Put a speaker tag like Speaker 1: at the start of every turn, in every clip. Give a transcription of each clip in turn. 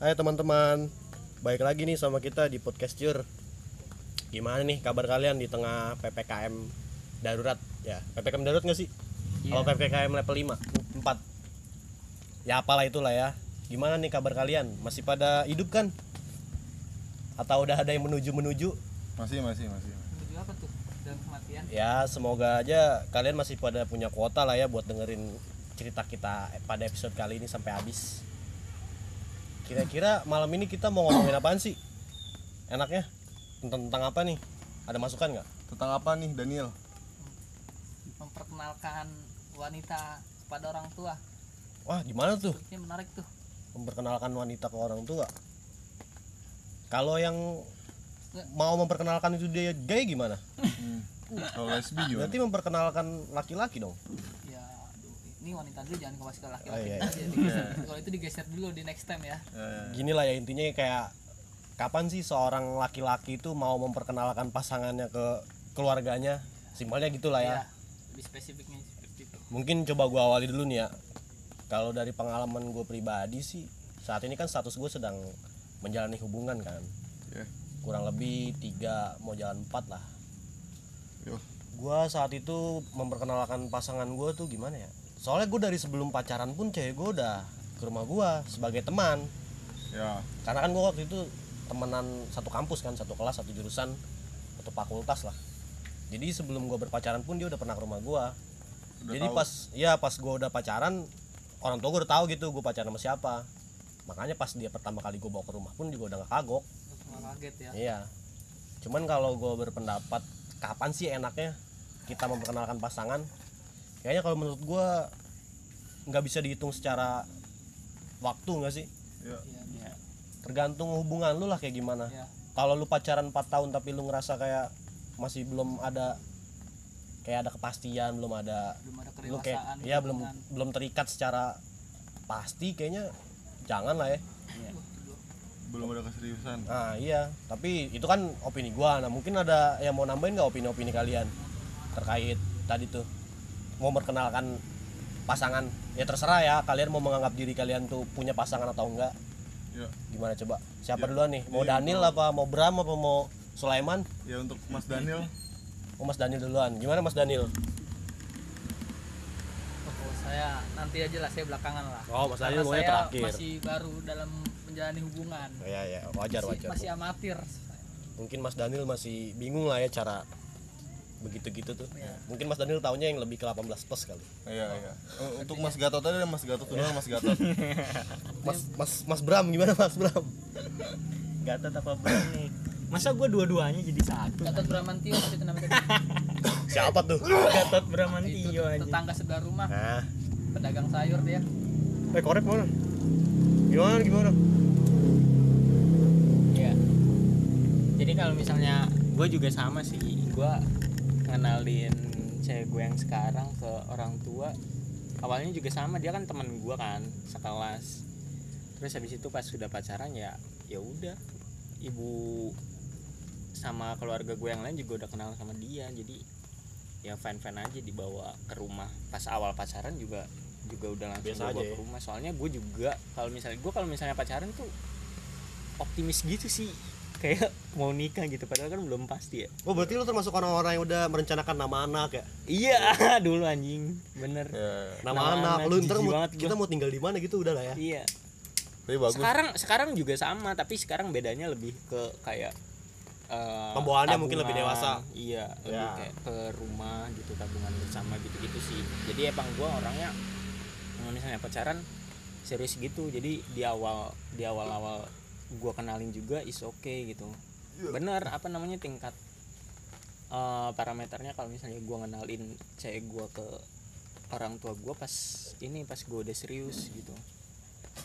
Speaker 1: Hai teman-teman, baik lagi nih sama kita di podcast Jur. Gimana nih kabar kalian di tengah ppkm darurat? Ya, ppkm darurat nggak sih? Kalau ppkm level 5, 4 Ya apalah itulah ya. Gimana nih kabar kalian? Masih pada hidup kan? Atau udah ada yang menuju menuju?
Speaker 2: Masih, masih, masih.
Speaker 3: Menuju apa tuh? Dalam kematian.
Speaker 1: Ya semoga aja kalian masih pada punya kuota lah ya buat dengerin cerita kita pada episode kali ini sampai habis. Kira-kira malam ini kita mau ngomongin apaan sih? Enaknya tentang, tentang apa nih? Ada masukan nggak?
Speaker 2: Tentang apa nih, Daniel?
Speaker 3: Memperkenalkan wanita kepada orang tua.
Speaker 1: Wah gimana tuh?
Speaker 3: Ini menarik tuh.
Speaker 1: Memperkenalkan wanita ke orang tua. Kalau yang mau memperkenalkan itu dia gay gimana?
Speaker 2: Hmm. Kalau lesbi gimana?
Speaker 1: Berarti memperkenalkan laki-laki dong.
Speaker 3: Ya. Ini wanita dulu jangan kasih ke laki-laki.
Speaker 1: Oh, iya,
Speaker 3: aja, digeser. Kalau itu digeser dulu di next time ya.
Speaker 2: Eh,
Speaker 1: Gini lah ya intinya kayak kapan sih seorang laki-laki itu mau memperkenalkan pasangannya ke keluarganya? Simpelnya gitulah ya.
Speaker 3: Iya. Lebih spesifiknya seperti itu.
Speaker 1: Mungkin coba gua awali dulu nih ya. Kalau dari pengalaman gue pribadi sih, saat ini kan status gue sedang menjalani hubungan kan.
Speaker 2: ya.
Speaker 1: Kurang lebih tiga mau jalan empat lah.
Speaker 2: Yo.
Speaker 1: Gua saat itu memperkenalkan pasangan gue tuh gimana ya? Soalnya gue dari sebelum pacaran pun cewek gue udah ke rumah gua sebagai teman.
Speaker 2: Ya.
Speaker 1: Karena kan gue waktu itu temenan satu kampus kan, satu kelas, satu jurusan, satu fakultas lah. Jadi sebelum gue berpacaran pun dia udah pernah ke rumah gua.
Speaker 2: Udah
Speaker 1: Jadi
Speaker 2: tahu.
Speaker 1: pas ya pas gue udah pacaran orang tua gue udah tahu gitu gue pacaran sama siapa. Makanya pas dia pertama kali gue bawa ke rumah pun juga udah gak kagok.
Speaker 3: Kaget ya.
Speaker 1: Iya. Cuman kalau gue berpendapat kapan sih enaknya kita memperkenalkan pasangan? Kayaknya kalau menurut gue nggak bisa dihitung secara waktu nggak sih?
Speaker 2: Ya.
Speaker 3: Iya, iya.
Speaker 1: Tergantung hubungan lu lah kayak gimana.
Speaker 3: Iya.
Speaker 1: Kalau lu pacaran 4 tahun tapi lu ngerasa kayak masih belum ada kayak ada kepastian, belum ada
Speaker 3: Belum ada
Speaker 1: lu kayak ya belum belum terikat secara pasti kayaknya jangan lah ya.
Speaker 3: Itu
Speaker 2: Belum ada keseriusan.
Speaker 1: Nah iya, tapi itu kan opini gua. Nah mungkin ada yang mau nambahin nggak opini-opini kalian terkait tadi tuh mau memperkenalkan pasangan? Ya terserah ya, kalian mau menganggap diri kalian tuh punya pasangan atau enggak?
Speaker 2: Ya.
Speaker 1: Gimana coba? Siapa
Speaker 2: Ya,
Speaker 1: duluan nih? Mau
Speaker 2: jadi
Speaker 1: Daniel apa mau Bram apa mau Sulaiman?
Speaker 2: Ya untuk Mas Daniel,
Speaker 1: Oh Mas Daniel duluan. Gimana Mas Daniel?
Speaker 3: Oh, kalau saya nanti aja lah saya belakangan lah.
Speaker 1: Oh Mas
Speaker 3: Karena
Speaker 1: Daniel
Speaker 3: saya
Speaker 1: terakhir.
Speaker 3: masih baru dalam menjalani hubungan.
Speaker 1: Oh, ya ya wajar
Speaker 3: masih,
Speaker 1: wajar.
Speaker 3: masih amatir.
Speaker 1: Mungkin Mas Daniel masih bingung lah ya cara begitu gitu tuh.
Speaker 3: Iya.
Speaker 1: Mungkin Mas Daniel taunya yang lebih ke 18 plus kali.
Speaker 2: iya iya. Eh, Untuk Mas Gatot tadi ada Mas Gatot dulu Mas Gatot.
Speaker 1: Mas Mas Mas Bram gimana Mas Bram?
Speaker 4: Gatot apa Bram nih? Masa gue dua-duanya jadi satu?
Speaker 3: Gatot Bramantio itu namanya tadi.
Speaker 1: Siapa tuh?
Speaker 4: Gatot Bramantio aja.
Speaker 3: tetangga sebelah rumah
Speaker 1: Nah,
Speaker 3: pedagang sayur dia
Speaker 1: eh korek mana? Gimana gimana?
Speaker 4: Iya. Jadi kalau misalnya gue juga sama sih, gue ngenalin cewek gue yang sekarang ke orang tua. Awalnya juga sama, dia kan teman gue kan, sekelas. Terus habis itu pas sudah pacaran ya, ya udah. Ibu sama keluarga gue yang lain juga udah kenal sama dia, jadi ya fan fan aja dibawa ke rumah. Pas awal pacaran juga juga udah langsung
Speaker 1: Biasa
Speaker 4: dibawa
Speaker 1: aja ya?
Speaker 4: ke rumah. Soalnya gue juga kalau misalnya gue kalau misalnya pacaran tuh optimis gitu sih kayak mau nikah gitu padahal kan belum pasti ya
Speaker 1: Oh berarti lu termasuk orang-orang yang udah merencanakan nama anak ya?
Speaker 4: iya dulu anjing bener
Speaker 2: Ya.
Speaker 1: Nama,
Speaker 4: Nama
Speaker 1: anak,
Speaker 4: anak,
Speaker 1: lu ntar mau, kita mau tinggal di mana gitu udah lah ya?
Speaker 4: iya
Speaker 2: Tapi bagus.
Speaker 4: sekarang sekarang juga sama tapi sekarang bedanya lebih ke kayak eh,
Speaker 1: Pembawaannya mungkin lebih dewasa.
Speaker 4: iya lebih
Speaker 1: Ya.
Speaker 4: kayak ke rumah gitu tabungan bersama gitu gitu sih jadi emang gua orangnya misalnya pacaran serius gitu jadi di awal di awal awal gua kenalin juga is okay gitu. Bener apa namanya tingkat eh, parameternya kalau misalnya gua ngenalin cewek gua ke orang tua gua pas ini pas gua udah serius gitu.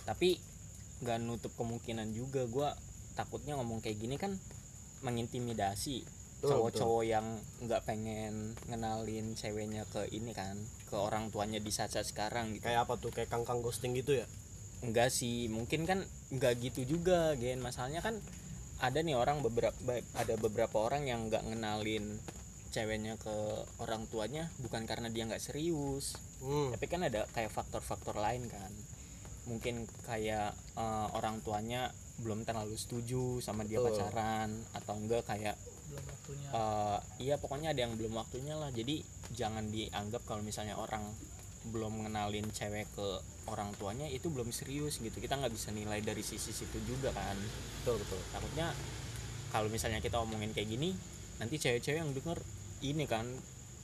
Speaker 4: Tapi nggak nutup kemungkinan juga gua takutnya ngomong kayak gini kan mengintimidasi cowok-cowok yang nggak pengen ngenalin ceweknya ke ini kan ke orang tuanya di saat-saat sekarang gitu.
Speaker 1: Kayak apa tuh? Kayak kangkang ghosting gitu ya?
Speaker 4: Enggak sih mungkin kan enggak gitu juga gen. Masalahnya kan ada nih orang beberapa ada beberapa orang yang nggak ngenalin ceweknya ke orang tuanya bukan karena dia nggak serius.
Speaker 1: Hmm.
Speaker 4: tapi kan ada kayak faktor-faktor lain kan. Mungkin kayak eh, orang tuanya belum terlalu setuju sama dia
Speaker 1: Betul.
Speaker 4: pacaran atau enggak kayak
Speaker 3: belum waktunya.
Speaker 4: eh, iya pokoknya ada yang belum waktunya lah. Jadi jangan dianggap kalau misalnya orang belum ngenalin cewek ke orang tuanya itu belum serius gitu. Kita nggak bisa nilai dari sisi situ juga kan.
Speaker 1: Betul betul.
Speaker 4: Takutnya kalau misalnya kita omongin kayak gini nanti cewek-cewek yang denger ini kan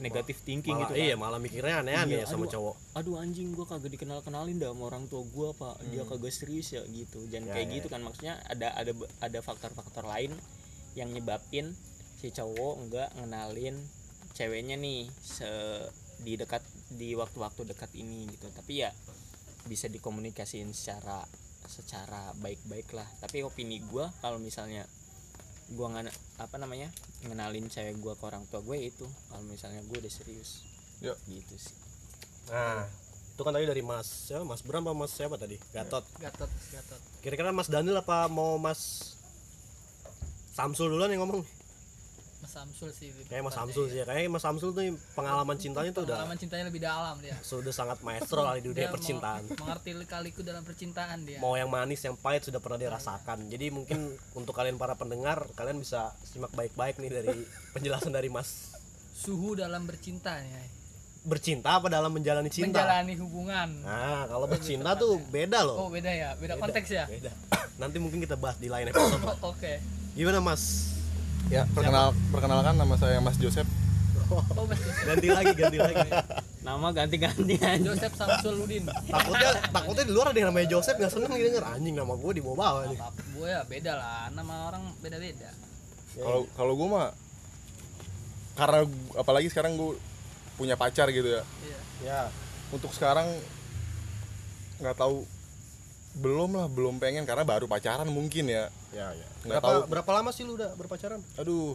Speaker 4: negatif thinking
Speaker 1: malah,
Speaker 4: gitu kan.
Speaker 1: iya malah mikirnya aneh-aneh
Speaker 4: Iya,
Speaker 1: ya sama
Speaker 4: aduh,
Speaker 1: cowok.
Speaker 4: aduh anjing gua kagak dikenal kenalin dah sama orang tua gua pak. Dia kagak serius ya gitu. Jangan
Speaker 1: Ya,
Speaker 4: kayak
Speaker 1: ya,
Speaker 4: gitu kan. Maksudnya ada ada ada faktor-faktor lain yang nyebabin si cowok enggak ngenalin ceweknya nih se di dekat di waktu-waktu dekat ini gitu. Tapi ya bisa dikomunikasiin secara secara baik-baik lah. Tapi opini gua kalau misalnya gua nggak apa namanya ngenalin cewek gua ke orang tua gue itu. Kalau misalnya gue udah serius.
Speaker 2: Ya.
Speaker 4: gitu sih.
Speaker 1: Nah itu kan tadi dari mas ya mas Bram apa mas siapa tadi? Gatot.
Speaker 3: Gatot gatot.
Speaker 1: Kira-kira mas Daniel apa mau mas Samsul duluan yang ngomong
Speaker 3: mas Samsul sih
Speaker 1: kayak mas Samsul
Speaker 3: ya.
Speaker 1: sih ya. Kayak mas Samsul tuh pengalaman cintanya tuh udah
Speaker 3: pengalaman cintanya lebih dalam dia.
Speaker 1: Sudah sangat maestro lah di dunia
Speaker 3: Dia
Speaker 1: percintaan.
Speaker 3: mengerti kaliku dalam percintaan dia.
Speaker 1: Mau yang manis yang pahit sudah pernah dirasakan jadi mungkin untuk kalian para pendengar kalian bisa simak baik-baik nih dari penjelasan dari mas.
Speaker 3: Suhu dalam bercinta ya
Speaker 1: bercinta apa dalam menjalani cinta?
Speaker 3: Menjalani hubungan.
Speaker 1: Nah kalau bercinta tuh beda
Speaker 3: oh
Speaker 1: loh
Speaker 3: beda ya? Beda, konteks ya?
Speaker 1: beda. Nanti mungkin kita bahas di lain episode.
Speaker 3: Oh, oke.
Speaker 1: Gimana mas
Speaker 2: Ya, perkenal perkenalkan nama saya Mas Joseph.
Speaker 3: oh mas
Speaker 1: ganti lagi ganti lagi.
Speaker 4: Nama ganti-ganti
Speaker 3: Joseph Samsuludin
Speaker 1: takutnya takutnya di luar ada yang namanya Joseph nggak seneng gitu denger. Anjing nama gue di bawah nih.
Speaker 3: gue ya beda lah. Nama orang beda beda
Speaker 2: Kalau kalau gue mah karena apalagi sekarang gue punya pacar gitu ya.
Speaker 3: iya.
Speaker 1: Ya.
Speaker 2: Untuk sekarang nggak tahu belum lah belum pengen karena baru pacaran mungkin ya.
Speaker 1: ya ya
Speaker 2: Nggak
Speaker 1: berapa
Speaker 2: tahu.
Speaker 1: berapa lama sih lu udah berpacaran
Speaker 2: Aduh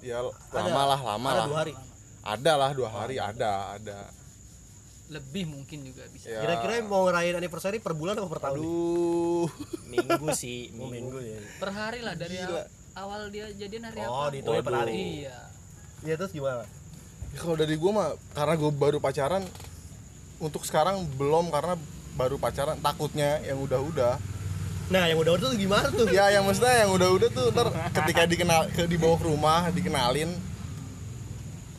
Speaker 2: ya
Speaker 1: Ada-
Speaker 2: lama lah lama
Speaker 1: ada
Speaker 2: lah.
Speaker 1: dua hari
Speaker 2: Ada lah dua hari ada ada.
Speaker 3: lebih mungkin juga bisa
Speaker 2: Ya.
Speaker 1: kira-kira mau ngerayain anniversary per bulan apa per tahun?
Speaker 2: Aduh.
Speaker 4: minggu sih
Speaker 1: Oh,
Speaker 4: minggu,
Speaker 1: minggu ya
Speaker 3: per hari lah dari
Speaker 2: Gila.
Speaker 3: awal dia jadian hari
Speaker 1: Oh,
Speaker 3: apa
Speaker 1: dihitungnya per hari.
Speaker 3: iya
Speaker 1: Iya terus gimana?
Speaker 2: Ya, kalau dari gue mah karena gue baru pacaran untuk sekarang belum karena baru pacaran takutnya yang udah-udah.
Speaker 1: Nah yang udah udah tuh gimana tuh?
Speaker 2: ya yang maksudnya yang udah-udah tuh ntar ketika dikenal ke dibawa ke rumah dikenalin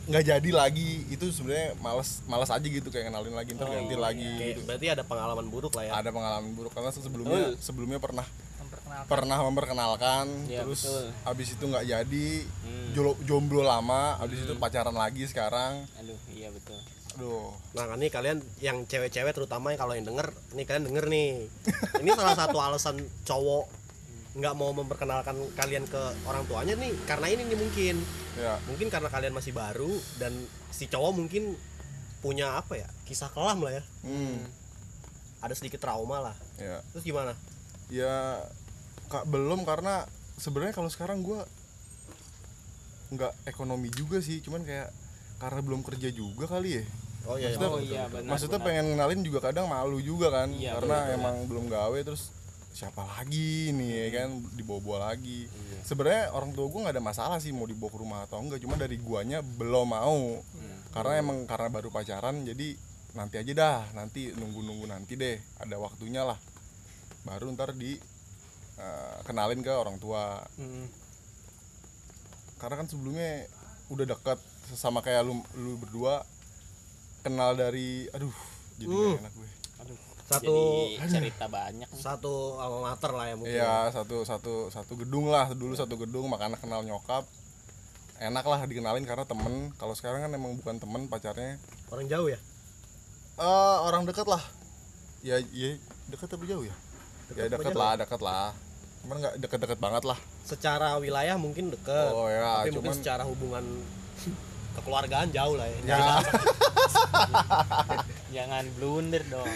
Speaker 2: nggak jadi lagi. Itu sebenarnya males males aja gitu kayak kenalin lagi ntar ganti lagi
Speaker 1: Oke,
Speaker 2: gitu.
Speaker 1: berarti ada pengalaman buruk lah ya.
Speaker 2: ada pengalaman buruk karena sebelumnya sebelumnya pernah
Speaker 3: memperkenalkan.
Speaker 2: pernah memperkenalkan
Speaker 4: Iya,
Speaker 2: terus
Speaker 4: betul.
Speaker 2: habis itu nggak jadi
Speaker 4: Hmm.
Speaker 2: jomblo lama habis itu pacaran lagi sekarang.
Speaker 4: Aduh iya betul
Speaker 2: aduh.
Speaker 1: Nah kan nih kalian yang cewek-cewek terutama yang kalau yang denger, nih kalian denger nih. Ini salah satu alasan cowok nggak mau memperkenalkan kalian ke orang tuanya nih karena ini nih mungkin.
Speaker 2: Ya.
Speaker 1: Mungkin karena kalian masih baru dan si cowok mungkin punya apa ya kisah kelam lah ya.
Speaker 2: Hmm,
Speaker 1: ada sedikit trauma lah.
Speaker 2: Ya.
Speaker 1: Terus gimana?
Speaker 2: Ya kak belum karena sebenarnya kalau sekarang gua nggak ekonomi juga sih cuman kayak karena belum kerja juga kali ya
Speaker 1: oh iya,
Speaker 2: Maksudnya-
Speaker 4: oh iya benar
Speaker 2: maksudnya
Speaker 4: benar.
Speaker 2: pengen ngenalin juga kadang malu juga kan
Speaker 4: Iya,
Speaker 2: karena
Speaker 4: benar,
Speaker 2: emang belum gawe terus siapa lagi nih ya kan dibawa-bawa lagi
Speaker 4: Iya.
Speaker 2: sebenarnya orang tua gue nggak ada masalah sih mau dibawa ke rumah atau enggak cuma dari guanya belum mau
Speaker 4: Hmm.
Speaker 2: karena emang karena baru pacaran jadi nanti aja dah nanti nunggu-nunggu nanti deh ada waktunya lah baru ntar di eh, kenalin ke orang tua
Speaker 1: Hmm.
Speaker 2: karena kan sebelumnya udah dekat sama kayak lu lu berdua kenal dari aduh jadi
Speaker 1: Uh.
Speaker 2: nggak enak gue.
Speaker 4: Aduh.
Speaker 1: Satu
Speaker 4: jadi cerita banyak. Nih.
Speaker 1: satu alma mater lah ya mungkin.
Speaker 2: Iya satu satu satu gedung lah dulu satu gedung makanya kenal nyokap. Enak lah dikenalin karena temen. Kalau sekarang kan emang bukan temen pacarnya.
Speaker 1: Orang jauh ya?
Speaker 2: Eh orang dekat lah. Ya ya dekat tapi jauh ya? Ya
Speaker 1: Dekat
Speaker 2: lah dekat lah. Cuman nggak deket-deket banget lah.
Speaker 1: Secara wilayah mungkin deket.
Speaker 2: Oh, ya,
Speaker 1: tapi mungkin
Speaker 2: cuman-
Speaker 1: secara hubungan kekeluargaan jauh lah ya,
Speaker 2: ya.
Speaker 4: Jangan blunder dong.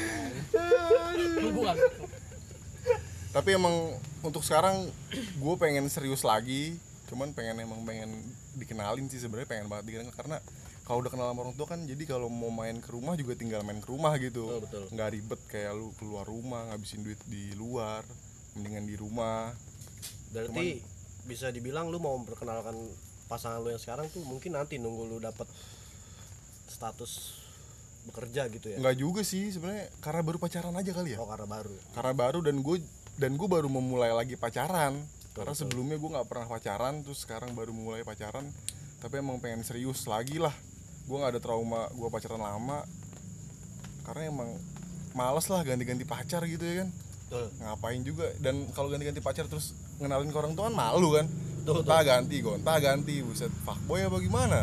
Speaker 2: Tapi emang untuk sekarang gue pengen serius lagi. Cuman pengen emang pengen dikenalin sih sebenarnya pengen banget dikenalin karena kalau udah kenal sama orang tua kan jadi kalau mau main ke rumah juga tinggal main ke rumah gitu.
Speaker 1: Betul, betul.
Speaker 2: nggak ribet kayak lu keluar rumah ngabisin duit di luar mendingan di rumah.
Speaker 1: Berarti bisa dibilang lu mau memperkenalkan pasangan lu yang sekarang tuh mungkin nanti nunggu lu dapet status bekerja gitu ya?
Speaker 2: Nggak juga sih sebenarnya karena baru pacaran aja kali ya.
Speaker 1: Oh karena baru
Speaker 2: karena baru dan gue dan gue baru memulai lagi pacaran. Karena sebelumnya gue nggak pernah pacaran terus sekarang baru mulai pacaran. Tapi emang pengen serius lagi lah. Gue nggak ada trauma gue pacaran lama. Karena emang males lah ganti-ganti pacar gitu ya kan.
Speaker 1: Betul.
Speaker 2: ngapain juga? Dan kalau ganti-ganti pacar terus ngenalin ke orang tua kan malu kan
Speaker 1: Betul,
Speaker 2: gonta ganti gonta ganti buset. Fuckboy apa gimana?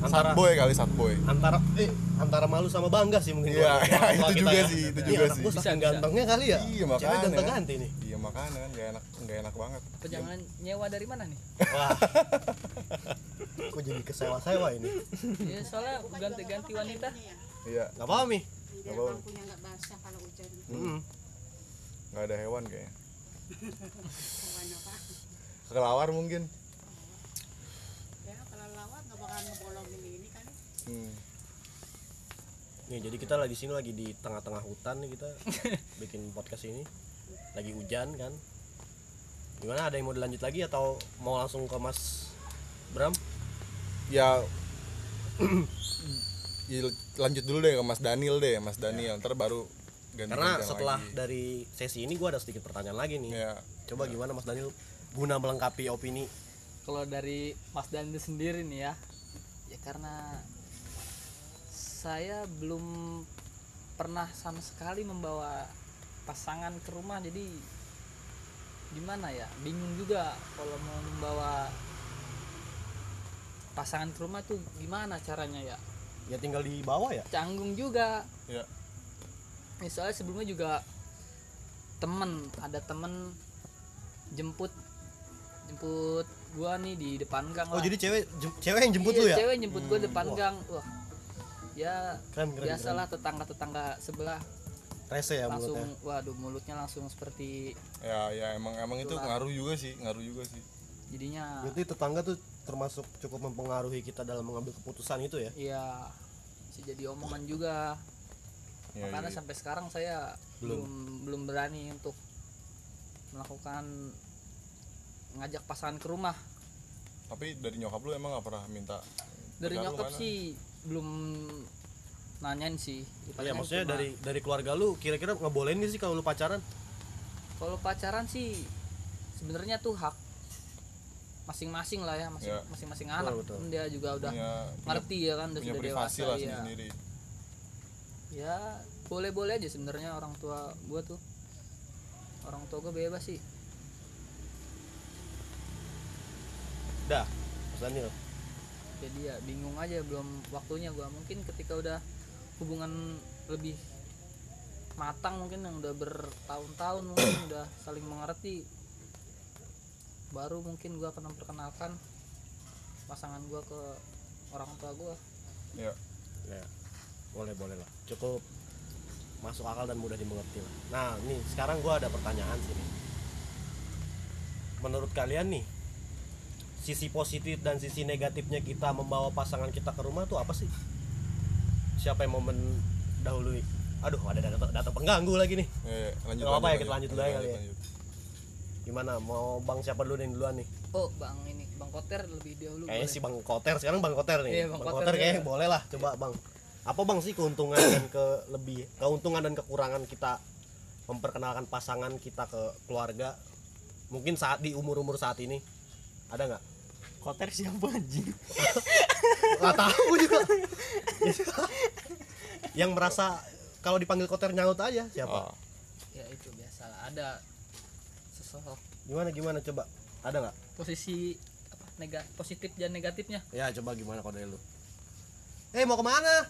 Speaker 1: Antara-
Speaker 2: Satboy kali satboy
Speaker 1: antara eh antara malu sama bangga sih mungkin
Speaker 2: Iya, iya,
Speaker 1: tua
Speaker 2: itu juga
Speaker 1: ya.
Speaker 2: sih, itu
Speaker 1: Ini
Speaker 2: juga sih.
Speaker 3: Bisa,
Speaker 1: saking gantengnya kali ya.
Speaker 2: Iya
Speaker 1: cewek
Speaker 2: makanya
Speaker 1: ganteng ganti nih.
Speaker 2: Iya makanya kan gak enak nggak enak banget.
Speaker 3: Pejangan nyewa dari mana nih?
Speaker 1: wah. Kok jadi kesewa-sewa ini.
Speaker 3: Ya soalnya ganti-ganti wanita.
Speaker 2: iya.
Speaker 1: Nggak paham nih
Speaker 2: Apa?
Speaker 5: lampunya nggak basah kalau hujan.
Speaker 2: Nggak ada hewan kayaknya.
Speaker 5: Hewan apa
Speaker 2: kelawar mungkin.
Speaker 5: Ya kalau lawat nggak bakal ngebolongin ini kan?
Speaker 2: Hmm.
Speaker 1: nih jadi kita lagi sini lagi di tengah-tengah hutan nih kita bikin podcast ini. Lagi hujan kan? Gimana? Ada yang mau dilanjut lagi atau mau langsung ke Mas Bram?
Speaker 2: Ya ya, lanjut dulu deh ke Mas Daniel deh Mas Daniel. Ntar baru ganti
Speaker 1: karena setelah dari sesi ini gua ada sedikit pertanyaan lagi nih.
Speaker 2: Ya.
Speaker 1: Coba gimana Mas Daniel guna melengkapi opini.
Speaker 3: Kalau dari Mas Dandi sendiri nih ya, ya karena saya belum pernah sama sekali membawa pasangan ke rumah jadi gimana ya bingung juga kalau mau membawa pasangan ke rumah tuh gimana caranya ya.
Speaker 1: Ya tinggal di bawah ya?
Speaker 3: Canggung juga.
Speaker 2: Ya.
Speaker 3: Misalnya sebelumnya juga temen ada temen jemput jemput gua nih di depan gang
Speaker 1: oh
Speaker 3: lah.
Speaker 1: jadi cewek jem- cewek yang jemput
Speaker 3: Iya,
Speaker 1: lu ya
Speaker 3: cewek jemput gua depan
Speaker 1: wah.
Speaker 3: gang wah ya
Speaker 1: keren keren
Speaker 3: biasalah tetangga tetangga sebelah
Speaker 1: rese ya
Speaker 3: langsung
Speaker 1: mulutnya
Speaker 3: waduh mulutnya langsung seperti
Speaker 2: ya ya emang emang itu
Speaker 3: Itulah.
Speaker 2: ngaruh juga sih ngaruh juga sih
Speaker 3: jadinya
Speaker 1: berarti tetangga tuh termasuk cukup mempengaruhi kita dalam mengambil keputusan itu ya
Speaker 3: ya bisa jadi omongan juga
Speaker 2: ya,
Speaker 3: makanya
Speaker 2: ya.
Speaker 3: sampai sekarang saya
Speaker 1: Belum.
Speaker 3: belum belum berani untuk melakukan ngajak pasangan ke rumah.
Speaker 2: Tapi dari nyokap lu emang gak pernah minta
Speaker 3: dari nyokap
Speaker 2: mana?
Speaker 3: sih belum nanyain sih.
Speaker 1: Iya maksudnya
Speaker 3: cuma-
Speaker 1: dari dari keluarga lu kira-kira ngebolehin gak sih kalau lu pacaran?
Speaker 3: Kalau pacaran sih sebenarnya tuh hak masing-masing lah ya masing
Speaker 2: Ya.
Speaker 3: masing-masing anak.
Speaker 1: Betul.
Speaker 3: dia juga udah
Speaker 2: punya
Speaker 3: ngerti ya kan udah
Speaker 2: punya
Speaker 3: sudah
Speaker 2: privasi
Speaker 3: dewasa
Speaker 2: lah
Speaker 3: ya
Speaker 2: sendiri.
Speaker 3: Ya boleh-boleh aja sebenarnya orang tua gua tuh. Orang tua gua bebas sih
Speaker 1: dah Mas Daniel.
Speaker 3: Jadi ya bingung aja belum waktunya gua. Mungkin ketika udah hubungan lebih matang mungkin yang udah bertahun-tahun mungkin udah saling mengerti baru mungkin gua akan memperkenalkan pasangan gua ke orang tua gua.
Speaker 2: Ya.
Speaker 1: Ya boleh boleh lah. Cukup masuk akal dan mudah dimengerti lah. Nah nih sekarang gua ada pertanyaan sini menurut kalian nih sisi positif dan sisi negatifnya kita membawa pasangan kita ke rumah tuh apa sih siapa yang mau mendahului aduh ada datang datang pengganggu lagi nih
Speaker 2: ya, ya. lanjut
Speaker 1: Nggak apa-apa ya, kita lanjut dulu aja kali ya.
Speaker 2: lanjut.
Speaker 1: gimana mau bang siapa dulu nih duluan nih
Speaker 3: oh bang ini bang koter lebih dahulu
Speaker 1: kayaknya
Speaker 3: boleh.
Speaker 1: si bang koter sekarang bang koter nih
Speaker 3: Iya,
Speaker 1: bang,
Speaker 3: Bang
Speaker 1: koter,
Speaker 3: Koter,
Speaker 1: kayaknya
Speaker 3: iya.
Speaker 1: boleh lah coba bang apa bang sih keuntungan dan ke lebih keuntungan dan kekurangan kita memperkenalkan pasangan kita ke keluarga mungkin saat di umur umur saat ini ada nggak?
Speaker 4: Koter siapa anjing?
Speaker 1: Nggak tahu juga. Yang merasa kalau dipanggil koter nyaut aja siapa?
Speaker 2: Ah,
Speaker 3: ya itu biasa. Ada sosok
Speaker 1: gimana gimana? Coba. Ada nggak?
Speaker 3: Posisi apa nega positif dan negatifnya?
Speaker 1: Ya coba gimana dari lu? Eh mau ke mana?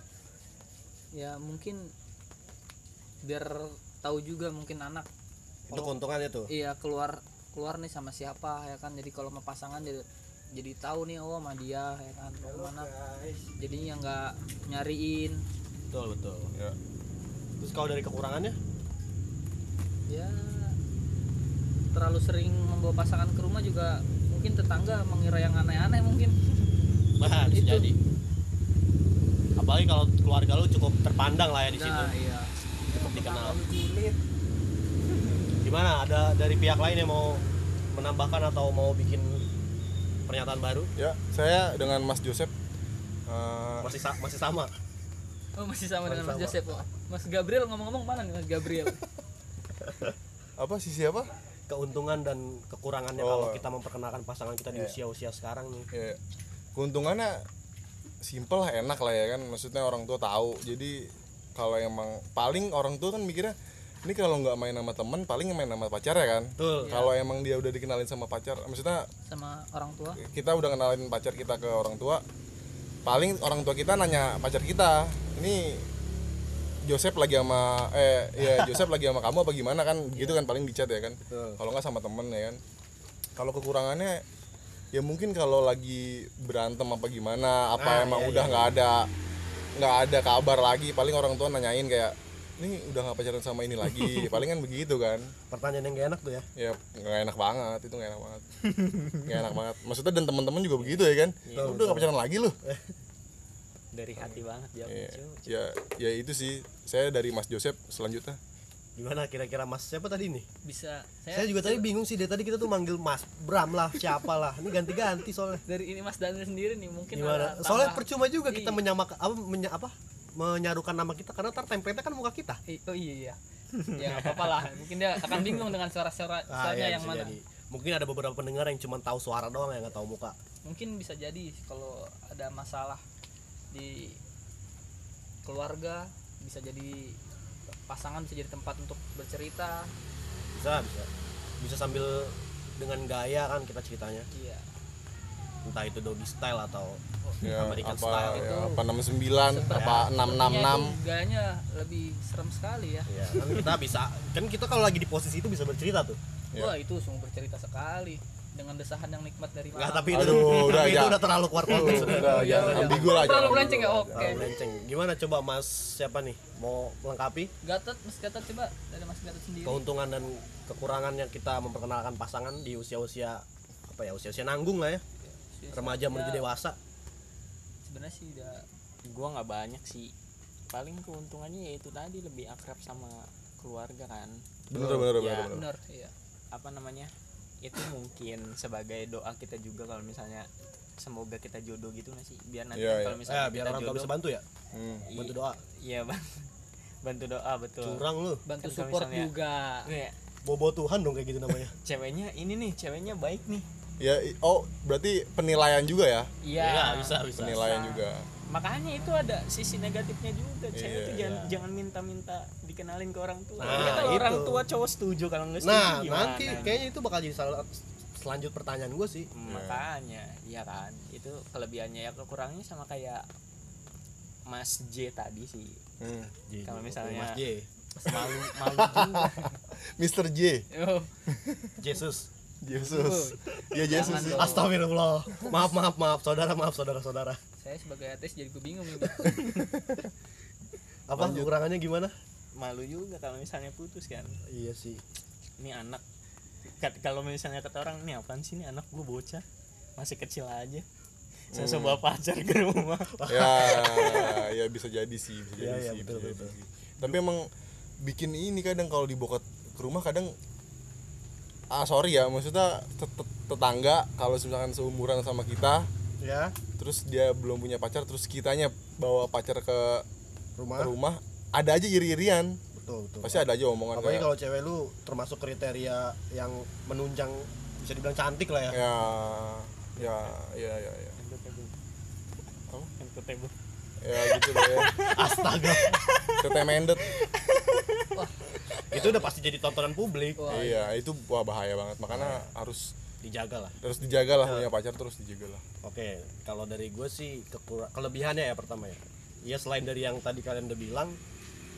Speaker 3: Ya mungkin biar tahu juga mungkin anak.
Speaker 1: Itu keuntungannya tuh.
Speaker 3: Iya keluar keluar nih sama siapa ya kan? Jadi kalau mau pasangan jadi jadi tahu nih oh sama dia ya kan? Mau ke mana? Jadinya nggak nyariin.
Speaker 1: Betul betul.
Speaker 2: Ya.
Speaker 1: Terus kalau dari kekurangannya?
Speaker 3: Ya terlalu sering membawa pasangan ke rumah juga mungkin tetangga mengira yang aneh-aneh mungkin.
Speaker 1: Bah,
Speaker 3: Itu.
Speaker 1: jadi. Apalagi kalau keluarga lu cukup terpandang lah ya di situ.
Speaker 3: nah iya.
Speaker 1: Cukup dikenal. Gimana? Ada dari pihak lain yang mau menambahkan atau mau bikin pernyataan baru?
Speaker 2: ya saya dengan Mas Joseph eh,
Speaker 1: Masih sa- masih sama.
Speaker 3: Oh masih sama dengan Mas
Speaker 1: sama.
Speaker 3: Joseph. Oh. Mas Gabriel ngomong-ngomong mana nih Mas Gabriel?
Speaker 2: apa sisi apa
Speaker 1: keuntungan dan kekurangannya
Speaker 2: Oh.
Speaker 1: kalau kita memperkenalkan pasangan kita di
Speaker 2: Iya.
Speaker 1: usia-usia sekarang nih
Speaker 2: ya keuntungannya simpel lah enak lah ya kan maksudnya orang tua tahu jadi kalau emang paling orang tua kan mikirnya ini kalau nggak main sama temen paling main sama pacar ya kan
Speaker 1: betul
Speaker 2: kalau emang dia udah dikenalin sama pacar maksudnya
Speaker 3: Sama orang tua.
Speaker 2: kita udah kenalin pacar kita ke orang tua paling orang tua kita nanya pacar kita ini Joseph lagi sama eh ya Joseph lagi sama kamu apa gimana kan gitu kan paling di chat ya kan
Speaker 1: Betul.
Speaker 2: kalau nggak sama temen ya kan kalau kekurangannya ya mungkin kalau lagi berantem apa gimana apa
Speaker 1: Ah,
Speaker 2: emang
Speaker 1: iya,
Speaker 2: udah
Speaker 1: iya.
Speaker 2: nggak ada nggak ada kabar lagi paling orang tua nanyain kayak ini udah nggak pacaran sama ini lagi. Paling kan begitu kan.
Speaker 1: Pertanyaan yang gak enak tuh ya.
Speaker 2: Ya nggak enak banget itu nggak enak banget. Nggak enak banget. Maksudnya dan teman-teman juga begitu ya kan? Lu udah nggak pacaran lagi lu.
Speaker 4: Dari hati banget
Speaker 2: ya, ya ya itu sih. Saya dari Mas Joseph selanjutnya.
Speaker 1: Gimana kira-kira mas siapa tadi nih?
Speaker 3: Bisa
Speaker 1: saya
Speaker 3: saya,
Speaker 1: juga tadi bingung sih dari tadi kita tuh manggil mas Bram lah siapa lah. Ini ganti-ganti soalnya.
Speaker 3: Dari ini Mas Daniel sendiri nih mungkin
Speaker 1: gimana? soalnya percuma juga kita
Speaker 3: Iya.
Speaker 1: menyamakan apa menya, apa menyarukan nama kita karena ntar template kan muka kita
Speaker 3: I- Oh iya iya. ya nggak apa-apa lah. Mungkin dia akan bingung dengan suara-suara
Speaker 1: Ah,
Speaker 3: suaranya
Speaker 1: iya,
Speaker 3: yang mana.
Speaker 1: jadi. mungkin ada beberapa pendengar yang cuma tahu suara doang yang nggak tahu muka
Speaker 3: Mungkin bisa jadi kalau ada masalah di keluarga bisa jadi pasangan bisa jadi tempat untuk bercerita.
Speaker 1: bisa bisa bisa sambil dengan gaya kan kita ceritanya
Speaker 3: Iya.
Speaker 1: Entah itu doggy style atau
Speaker 2: ya
Speaker 1: American
Speaker 2: apa
Speaker 1: style
Speaker 2: ya,
Speaker 3: itu.
Speaker 2: apa 69 apa
Speaker 3: Sepertinya
Speaker 2: 666
Speaker 3: itu Gayanya lebih serem sekali ya.
Speaker 1: ya kan kita bisa kan kita kalau lagi di posisi itu bisa bercerita tuh
Speaker 2: Iya.
Speaker 3: Wah itu sungguh bercerita sekali dengan desahan yang nikmat dari malam.
Speaker 1: tapi itu
Speaker 2: Aduh, udah,
Speaker 1: itu
Speaker 2: ya.
Speaker 1: udah terlalu keluar konteks udah.
Speaker 2: udah
Speaker 3: Oh, iya,
Speaker 2: jangan
Speaker 3: iya.
Speaker 2: ambigu lah
Speaker 3: Terlalu
Speaker 2: jangan
Speaker 3: melenceng ya. Oke.
Speaker 1: Terlalu melenceng. gimana coba mas siapa nih mau melengkapi
Speaker 3: Gatot, Mas Gatot coba dari Mas Gatot sendiri.
Speaker 1: keuntungan dan kekurangan yang kita memperkenalkan pasangan di usia-usia apa ya usia-usia nanggung lah ya remaja
Speaker 3: Ya,
Speaker 1: menuju dewasa
Speaker 3: Sebenarnya sih udah
Speaker 4: gua nggak banyak sih paling keuntungannya ya itu tadi lebih akrab sama keluarga kan
Speaker 2: bener bener bener,
Speaker 4: Ya.
Speaker 2: bener.
Speaker 3: benar iya.
Speaker 4: apa namanya itu mungkin sebagai doa kita juga kalau misalnya semoga kita jodoh gitu nggak sih biar nanti kan
Speaker 2: iya.
Speaker 4: kalau
Speaker 1: ya
Speaker 4: misalnya
Speaker 1: biar
Speaker 4: kita
Speaker 1: orang tua
Speaker 4: jodoh
Speaker 1: bisa bantu ya
Speaker 2: Hmm.
Speaker 1: bantu doa
Speaker 4: iya bang bantu doa betul
Speaker 1: curang lu
Speaker 3: Bantu
Speaker 4: Kan
Speaker 3: support
Speaker 4: misalnya-
Speaker 3: juga.
Speaker 4: Kayak
Speaker 1: bobo Tuhan dong kayak gitu namanya
Speaker 4: ceweknya ini nih ceweknya baik nih
Speaker 2: ya oh berarti penilaian juga ya?
Speaker 4: Iya.
Speaker 1: Iya, bisa bisa.
Speaker 2: Penilaian juga.
Speaker 4: Makanya itu ada sisi negatifnya juga. Cewek
Speaker 2: Iya,
Speaker 4: tuh jangan
Speaker 1: iya.
Speaker 4: jangan minta-minta dikenalin ke orang tua.
Speaker 1: Nah,
Speaker 4: kalau
Speaker 1: itu.
Speaker 4: orang tua cowok setuju kalau nggak setuju
Speaker 1: nah
Speaker 4: gimana?
Speaker 1: nanti kayaknya itu bakal jadi salah selanjut pertanyaan gue sih.
Speaker 4: Makanya iya kan? Itu kelebihannya ya kekurangannya sama kayak Mas J tadi sih.
Speaker 2: Hmm.
Speaker 4: Kalau misalnya-
Speaker 1: Mas J.
Speaker 4: malu malu juga.
Speaker 2: Mr. J.
Speaker 3: Oh,
Speaker 1: Jesus
Speaker 2: Yesus. Ya Yesus.
Speaker 3: Jangan.
Speaker 1: Astagfirullah. Maaf maaf maaf. Saudara maaf saudara saudara.
Speaker 3: Saya sebagai ateis jadi gue bingung ini.
Speaker 1: apa kekurangannya gimana?
Speaker 4: Malu juga kalau misalnya putus kan.
Speaker 1: Iya sih.
Speaker 4: Ini anak. Kalau misalnya kata orang ini apaan sih? Ini anak gue bocah. Masih kecil aja. Saya
Speaker 1: Hmm.
Speaker 4: bawa pacar ke rumah.
Speaker 2: Ya ya bisa jadi sih bisa jadi
Speaker 1: Iya, iya,
Speaker 2: sih
Speaker 1: betul,
Speaker 2: bisa
Speaker 1: betul.
Speaker 2: jadi tapi emang bikin ini kadang kalau dibawa ke ke rumah kadang ah sorry ya maksudnya tet- tet- tetangga kalau misalkan seumuran sama kita
Speaker 1: ya.
Speaker 2: terus dia belum punya pacar terus kitanya bawa pacar ke
Speaker 1: rumah.
Speaker 2: ke rumah ada aja iri-irian.
Speaker 1: Betul betul.
Speaker 2: Pasti ada aja omongan
Speaker 1: apalagi
Speaker 2: kayak
Speaker 1: kalau cewek lu termasuk kriteria yang menunjang bisa dibilang cantik lah ya.
Speaker 2: Ya ya ya ya ya.
Speaker 4: Oh table.
Speaker 2: Ya gitu deh. Ya.
Speaker 1: astaga.
Speaker 2: Tete mendet
Speaker 1: itu udah pasti jadi tontonan publik
Speaker 3: Wah,
Speaker 2: iya itu wah bahaya banget makanya harus
Speaker 1: dijaga lah
Speaker 2: harus dijaga lah punya pacar terus dijaga lah
Speaker 1: Oke, kalau dari gue sih kekura- kelebihannya ya pertama ya. Ya selain dari yang tadi kalian udah bilang,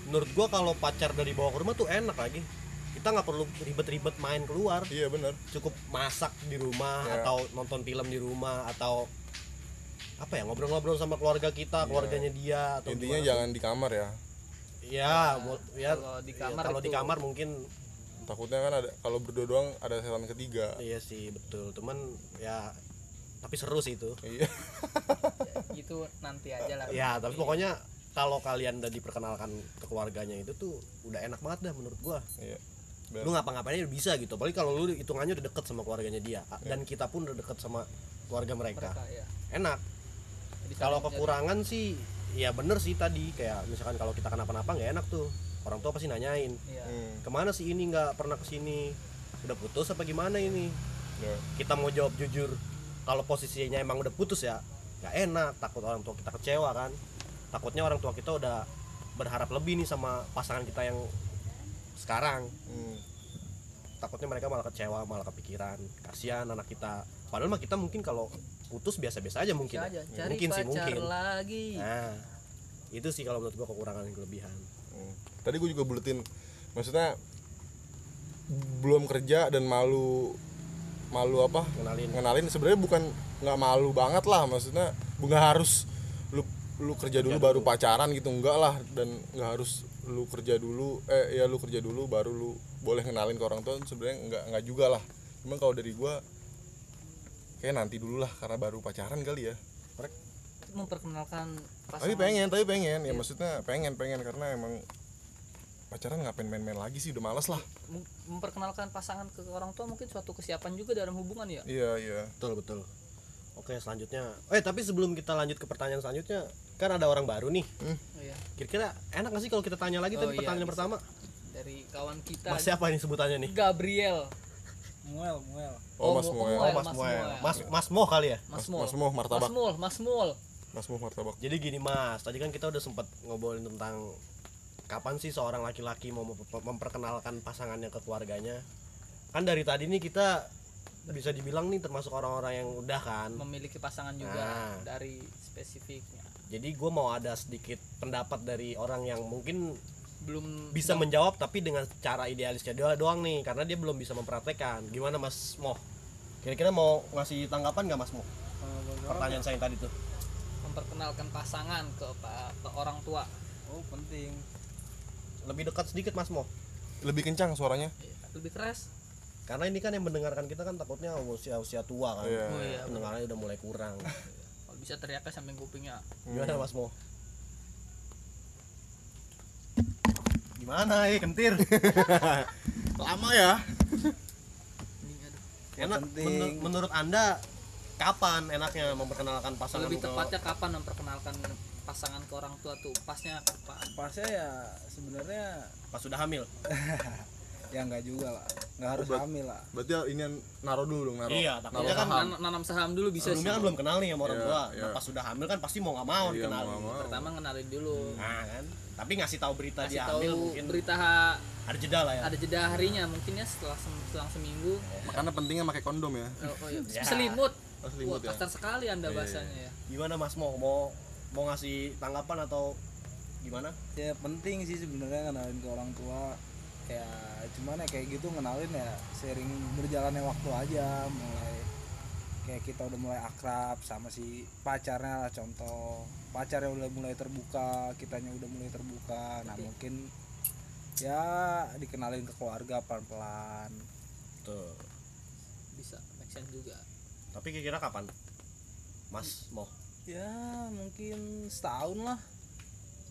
Speaker 1: menurut gue kalau pacar dari bawa ke rumah tuh enak lagi. Kita nggak perlu ribet-ribet main keluar,
Speaker 2: iya bener
Speaker 1: cukup masak di rumah
Speaker 2: Ya.
Speaker 1: atau nonton film di rumah atau apa ya ngobrol-ngobrol sama keluarga kita, keluarganya dia atau
Speaker 2: Iya. intinya
Speaker 1: gimana.
Speaker 2: jangan di kamar ya
Speaker 1: Ya, bu- ya
Speaker 3: kalau di
Speaker 1: ya,
Speaker 3: kamar
Speaker 1: kalau di
Speaker 3: itu-
Speaker 1: kamar mungkin
Speaker 2: takutnya kan ada kalau berdua doang ada setan ketiga
Speaker 1: iya sih betul. Cuman ya tapi seru sih itu.
Speaker 2: iya
Speaker 3: itu nanti aja lah
Speaker 1: Ya, tapi pokoknya kalau kalian udah diperkenalkan ke keluarganya itu tuh udah enak banget dah menurut gua.
Speaker 2: iya
Speaker 1: Lu ngapa-ngapainnya udah bisa gitu. Apalagi kalau lu hitungannya udah deket sama keluarganya dia dan kita pun udah deket sama keluarga mereka.
Speaker 3: mereka ya
Speaker 1: Enak.
Speaker 3: Jadi
Speaker 1: Kalau kekurangan sih ya bener sih tadi kayak misalkan kalau kita kenapa-napa nggak enak tuh. Orang tua pasti nanyain
Speaker 3: iya.
Speaker 2: Hmm.
Speaker 1: ke mana sih ini? Nggak pernah ke sini udah putus apa gimana ini?
Speaker 2: Ya.
Speaker 1: kita mau jawab jujur kalau posisinya emang udah putus ya nggak enak. Takut orang tua kita kecewa kan. Takutnya orang tua kita udah berharap lebih nih sama pasangan kita yang sekarang.
Speaker 2: Hmm.
Speaker 1: takutnya mereka malah kecewa malah kepikiran. Kasihan anak kita. Padahal mah kita mungkin kalau putus biasa-biasa aja mungkin ya.
Speaker 3: aja cari
Speaker 1: mungkin sih mungkin.
Speaker 3: lagi.
Speaker 1: Nah itu sih kalau menurut gua kekurangan dan kelebihan.
Speaker 2: Hmm. Tadi gue juga buletin, maksudnya belum kerja dan malu malu apa?
Speaker 1: kenalin
Speaker 2: Ngenalin sebenarnya bukan nggak malu banget lah, maksudnya nggak harus lu lu kerja dulu baru pacaran gitu enggak lah. Dan nggak harus lu kerja dulu eh ya lu kerja dulu baru lu boleh kenalin ke orang tua sebenarnya nggak nggak juga lah. Cuman kalau dari gua kayak nanti dulu lah karena baru pacaran kali ya.
Speaker 3: Memperkenalkan
Speaker 2: tapi
Speaker 3: pasangan
Speaker 2: pengen tapi pengen. Ya maksudnya pengen pengen karena emang pacaran ngapain main-main lagi sih? Udah males lah.
Speaker 3: Mem- memperkenalkan pasangan ke orang tua mungkin suatu kesiapan juga dalam hubungan ya?
Speaker 2: Iya iya.
Speaker 1: Betul betul. Oke selanjutnya. Eh tapi sebelum kita lanjut ke pertanyaan selanjutnya kan ada orang baru nih.
Speaker 3: Iya.
Speaker 1: Kira-kira enak gak sih kalau kita tanya lagi
Speaker 3: Oh,
Speaker 1: tadi
Speaker 3: iya,
Speaker 1: pertanyaan
Speaker 3: bisa.
Speaker 1: pertama?
Speaker 3: Dari kawan kita
Speaker 1: mas siapa ini sebutannya nih?
Speaker 3: Gabriel
Speaker 4: muel muel.
Speaker 2: Oh, mas
Speaker 3: Mo-
Speaker 2: Moel
Speaker 1: oh mas
Speaker 3: Mas
Speaker 1: Moel. mas mas Mo kali ya?
Speaker 3: Mas
Speaker 2: mas,
Speaker 3: Mul
Speaker 2: mas Mo martabak.
Speaker 3: Mas Mul Mas Mul
Speaker 2: mas Mo martabak.
Speaker 1: Jadi gini mas. Tadi kan kita udah sempat ngobrolin tentang kapan sih seorang laki-laki mau mem- memperkenalkan pasangannya ke keluarganya. Kan dari tadi nih kita bisa dibilang nih termasuk orang-orang yang udah kan.
Speaker 3: Memiliki pasangan juga
Speaker 1: Nah.
Speaker 3: dari spesifiknya.
Speaker 1: Jadi gue mau ada sedikit pendapat dari orang yang mungkin
Speaker 3: belum
Speaker 1: bisa menjawab tapi dengan cara idealisnya dia doang nih karena dia belum bisa mempraktekkan gimana mas Mo? Kira-kira mau ngasih tanggapan nggak mas Mo? Pertanyaan saya yang tadi tuh.
Speaker 3: memperkenalkan pasangan ke, ke orang tua.
Speaker 4: Oh penting.
Speaker 1: Lebih dekat sedikit mas Mo?
Speaker 2: Lebih kencang suaranya.
Speaker 3: Lebih keras.
Speaker 1: Karena ini kan yang mendengarkan kita kan takutnya usia usia tua kan.
Speaker 2: Iya.
Speaker 3: oh iya
Speaker 1: pendengarannya udah mulai kurang.
Speaker 3: Kalau bisa teriaknya sampai kupingnya.
Speaker 1: Gimana mas Mo gimana eh kentir?
Speaker 2: Lama ya.
Speaker 3: Ini aduh.
Speaker 1: enak menur- menurut anda kapan enaknya memperkenalkan pasangan
Speaker 3: lebih
Speaker 1: ke-
Speaker 3: tepatnya kapan memperkenalkan pasangan ke orang tua tuh? Pasnya kapan?
Speaker 6: Pasnya ya sebenarnya
Speaker 1: pas sudah hamil
Speaker 6: ya nggak juga lah. Nggak harus
Speaker 2: Obat.
Speaker 6: hamil lah.
Speaker 2: berarti ya ini yang naro dulu dong naro
Speaker 1: Iya,
Speaker 2: naro
Speaker 1: takutnya kan
Speaker 2: saham.
Speaker 3: Nanam saham dulu bisa
Speaker 1: sebelumnya
Speaker 3: sih.
Speaker 1: kan belum kenal nih sama orang
Speaker 2: Iya,
Speaker 1: tua. Nah,
Speaker 2: iya.
Speaker 1: pas sudah hamil kan pasti mau nggak mau
Speaker 2: Iya,
Speaker 1: dikenalin.
Speaker 2: mau mau.
Speaker 3: pertama ngenalin dulu.
Speaker 1: Nah kan. Tapi ngasih tahu berita
Speaker 3: kasih
Speaker 1: dia
Speaker 3: tahu
Speaker 1: hamil mungkin
Speaker 3: berita ha-
Speaker 1: ada jeda lah ya.
Speaker 3: ada jeda harinya mungkin ya setelah selang seminggu.
Speaker 2: Makanya pentingnya pakai kondom ya.
Speaker 3: Oh, oh iya.
Speaker 1: Ya.
Speaker 3: selimut.
Speaker 2: Oh,
Speaker 3: Wah,
Speaker 2: selimut ya.
Speaker 3: kasar sekali anda
Speaker 2: Iya,
Speaker 3: bahasanya ya.
Speaker 1: Gimana mas? Mau mau mau ngasih tanggapan atau gimana?
Speaker 6: Ya penting sih sebenarnya kenalin ke orang tua ya cuman ya kayak gitu kenalin ya sering berjalannya waktu aja mulai kayak kita udah mulai akrab sama si pacarnya lah contoh. Pacarnya udah mulai terbuka kitanya udah mulai terbuka. Nah mungkin ya dikenalin ke keluarga pelan-pelan.
Speaker 1: Tuh
Speaker 3: bisa make sense juga.
Speaker 1: Tapi kira-kira kapan? Mas mau?
Speaker 6: Ya mungkin setahun lah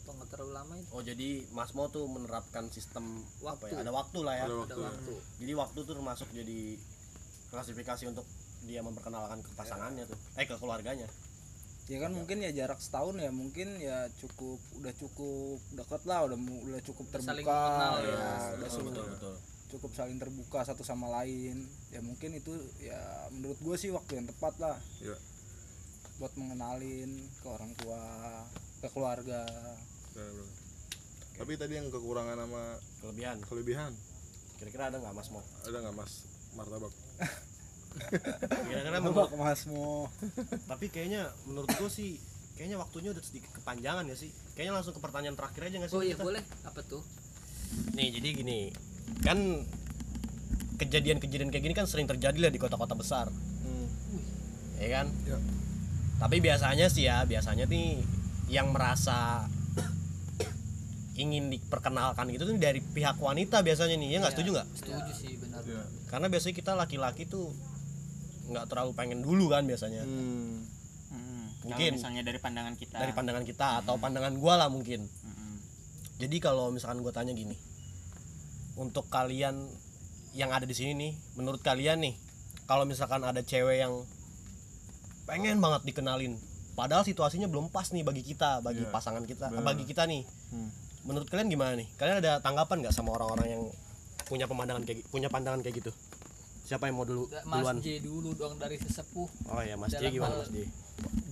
Speaker 3: atau nggak terlalu lama itu?
Speaker 1: Oh jadi mas mau tuh menerapkan sistem apa
Speaker 3: Waktu.
Speaker 1: ya ada waktu lah ya.
Speaker 2: Ada
Speaker 3: ada
Speaker 2: waktu. Ya.
Speaker 3: waktu.
Speaker 1: Jadi waktu tuh termasuk jadi klasifikasi untuk dia memperkenalkan ke pasangannya tuh. Eh ke keluarganya.
Speaker 6: Ya kan mungkin ya jarak setahun ya mungkin ya cukup udah cukup deket lah udah udah cukup terbuka.
Speaker 3: Saling mengenal
Speaker 6: ya,
Speaker 3: ya.
Speaker 6: udah
Speaker 1: betul betul betul.
Speaker 6: cukup saling terbuka satu sama lain. Ya mungkin itu ya menurut gue sih waktu yang tepat lah.
Speaker 2: Iya.
Speaker 6: buat mengenalin ke orang tua ke keluarga
Speaker 2: Benar. tapi tadi yang kekurangan sama
Speaker 1: kelebihan.
Speaker 2: kelebihan.
Speaker 1: Kira-kira ada nggak mas mau
Speaker 2: ada nggak mas martabak?
Speaker 1: Kira-kira menurut
Speaker 6: ke masmu
Speaker 1: tapi kayaknya menurut gua sih kayaknya waktunya udah sedikit kepanjangan ya sih? Kayaknya langsung ke pertanyaan terakhir aja nggak sih
Speaker 3: oh iya
Speaker 1: kita?
Speaker 3: boleh. Apa tuh?
Speaker 1: Nih jadi gini. Kan kejadian-kejadian kayak gini kan sering terjadi lah di kota-kota besar. Ya kan?
Speaker 2: Ya.
Speaker 1: tapi biasanya sih ya biasanya nih yang merasa ingin diperkenalkan gitu tuh dari pihak wanita biasanya nih ya nggak
Speaker 3: Iya,
Speaker 1: setuju nggak
Speaker 3: setuju sih benar
Speaker 2: Iya.
Speaker 1: karena biasanya kita laki-laki tuh nggak terlalu pengen dulu kan biasanya
Speaker 2: Hmm.
Speaker 4: Hmm,
Speaker 1: Mungkin.
Speaker 4: kalau misalnya dari pandangan kita
Speaker 1: dari pandangan kita atau pandangan gua lah mungkin
Speaker 4: Mm-mm.
Speaker 1: jadi kalau misalkan gue tanya gini untuk kalian yang ada di sini nih menurut kalian nih kalau misalkan ada cewek yang pengen banget dikenalin padahal situasinya belum pas nih bagi kita bagi
Speaker 2: Iya,
Speaker 1: pasangan kita
Speaker 2: benar.
Speaker 1: bagi kita nih
Speaker 2: Hmm.
Speaker 1: Menurut kalian gimana nih? Kalian ada tanggapan nggak sama orang-orang yang punya pemandangan kayak punya pandangan kayak gitu? Siapa yang mau dulu
Speaker 3: Mas
Speaker 1: duluan?
Speaker 3: J dulu dong dari sesepuh.
Speaker 1: Oh ya Mas J gimana Mas J?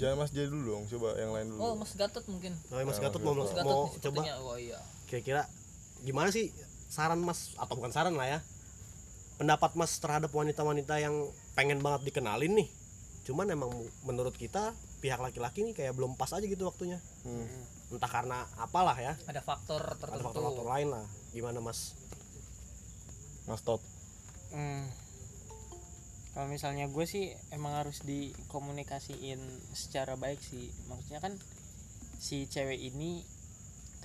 Speaker 2: Jangan Mas J dulu dong, coba yang lain dulu.
Speaker 3: oh Mas Gatot mungkin.
Speaker 1: Oh ya, Mas
Speaker 2: Ya,
Speaker 1: Gatot
Speaker 2: Mas
Speaker 1: mau
Speaker 3: Mas Gatot.
Speaker 1: mau coba.
Speaker 3: oh iya.
Speaker 1: Kira-kira gimana sih saran Mas? Atau bukan saran lah ya. Pendapat Mas terhadap wanita-wanita yang pengen banget dikenalin nih. Cuman emang menurut kita pihak laki-laki nih kayak belum pas aja gitu waktunya.
Speaker 2: Hmm.
Speaker 1: Entah karena apalah ya
Speaker 3: ada faktor
Speaker 1: ada
Speaker 3: tertentu
Speaker 1: faktor-faktor lain lah gimana Mas
Speaker 2: Mas Tot.
Speaker 4: Hmm. Kalau misalnya gue sih emang harus dikomunikasiin secara baik sih. Maksudnya kan si cewek ini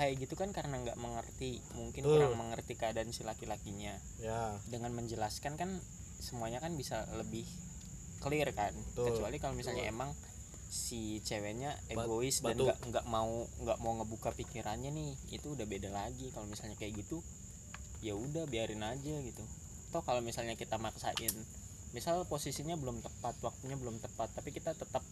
Speaker 4: kayak gitu kan karena nggak mengerti, mungkin
Speaker 1: Betul.
Speaker 4: kurang mengerti keadaan si laki-lakinya.
Speaker 1: ya
Speaker 4: Dengan menjelaskan kan semuanya kan bisa lebih clear kan.
Speaker 1: Betul.
Speaker 4: Kecuali kalau misalnya emang si ceweknya egois dan
Speaker 1: batu.
Speaker 4: nggak nggak mau nggak mau ngebuka pikirannya nih itu udah beda lagi kalau misalnya kayak gitu ya udah biarin aja gitu toh kalau misalnya kita maksain misal posisinya belum tepat waktunya belum tepat tapi kita tetap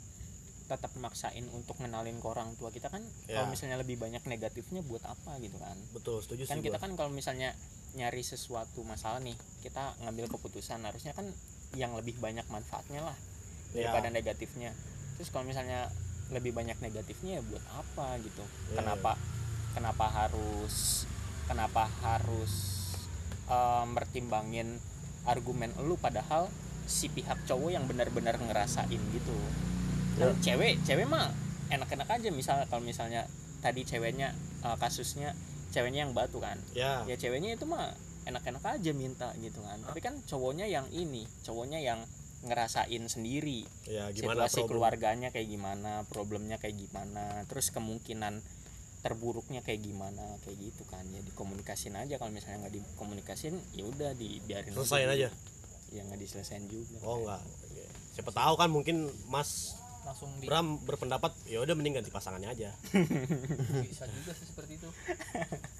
Speaker 4: tetap maksain untuk ngenalin ke orang tua kita kan
Speaker 1: Ya.
Speaker 4: kalau misalnya lebih banyak negatifnya buat apa gitu kan
Speaker 1: betul setuju
Speaker 4: kan
Speaker 1: sih
Speaker 4: kita
Speaker 1: gua.
Speaker 4: kan kalau misalnya nyari sesuatu masalah nih kita ngambil keputusan harusnya kan yang lebih banyak manfaatnya lah
Speaker 1: Ya.
Speaker 4: daripada negatifnya terus kalau misalnya lebih banyak negatifnya ya buat apa gitu?
Speaker 1: Ya,
Speaker 4: kenapa kenapa harus kenapa harus eh, mertimbangin argumen lu padahal si pihak cowok yang benar-benar ngerasain gitu? Kan cewek cewek mah enak-enak aja misal kalau misalnya tadi ceweknya eh, kasusnya ceweknya yang batu kan?
Speaker 1: Ya
Speaker 4: ya ceweknya itu mah enak-enak aja minta gitu kan? Tapi kan cowoknya yang ini cowoknya yang ngerasain sendiri
Speaker 1: ya gimana
Speaker 4: situasi
Speaker 1: problem?
Speaker 4: keluarganya kayak gimana problemnya kayak gimana terus kemungkinan terburuknya kayak gimana kayak gitu kan. Ya dikomunikasin aja. Kalau misalnya nggak dikomunikasin ya udah dibiarin
Speaker 1: Selesain aja?
Speaker 4: ya nggak diselesain juga.
Speaker 1: Oh enggak siapa tahu kan mungkin Mas
Speaker 3: langsung di
Speaker 1: Bram berpendapat ya udah mending ganti pasangannya aja.
Speaker 3: Bisa juga sih seperti itu.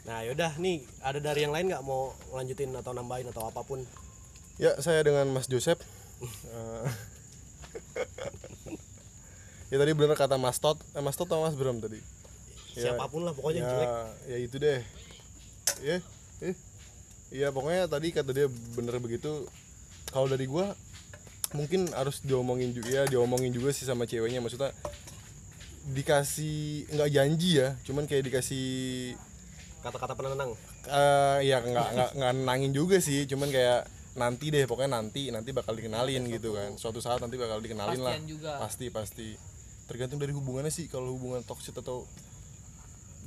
Speaker 1: Nah yaudah nih ada dari yang lain nggak mau lanjutin atau nambahin atau apa pun?
Speaker 2: Ya, saya dengan Mas Joseph. Eh, ya tadi benar kata Mas Tot. Eh, Mas Tot atau Mas Bram tadi? Ya,
Speaker 1: siapa pun lah pokoknya
Speaker 2: ya,
Speaker 1: jelek
Speaker 2: ya itu deh. Ya, eh. Iya, pokoknya tadi kata dia bener begitu. Kalau dari gua mungkin harus diomongin juga ya, diomongin juga sih sama ceweknya maksudnya dikasih nggak janji ya, cuman kayak dikasih
Speaker 1: kata-kata penenang
Speaker 2: eh ya nggak nggak nggak nangin juga sih cuman kayak nanti deh pokoknya nanti nanti bakal dikenalin gitu kan. Suatu saat nanti bakal dikenalin lah.
Speaker 3: Pastian juga.
Speaker 2: pasti pasti. Tergantung dari hubungannya sih. Kalau hubungan toxic atau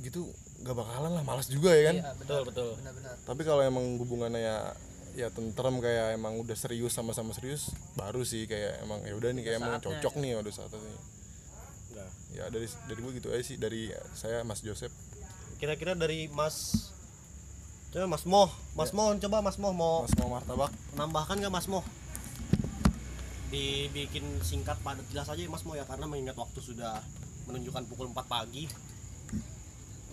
Speaker 2: gitu nggak bakalan lah. Malas juga ya kan?
Speaker 3: Iya
Speaker 1: betul betul.
Speaker 3: benar-benar.
Speaker 2: Tapi kalau emang hubungannya ya ya tentrem kayak emang udah serius sama-sama serius baru sih. Kayak emang ya udah nih kayak emang cocok nih udah saatnya nih
Speaker 1: Udah.
Speaker 2: ya dari dari gue gitu aja sih. Dari saya Mas Joseph.
Speaker 1: Kira-kira dari Mas coba Mas Moh. Mas Moh coba Mas Moh mau
Speaker 2: Mas mau martabak.
Speaker 1: menambahkan nggak Mas Moh? Dibikin singkat padat jelas aja ya, Mas Moh ya karena mengingat waktu sudah menunjukkan pukul 4 pagi.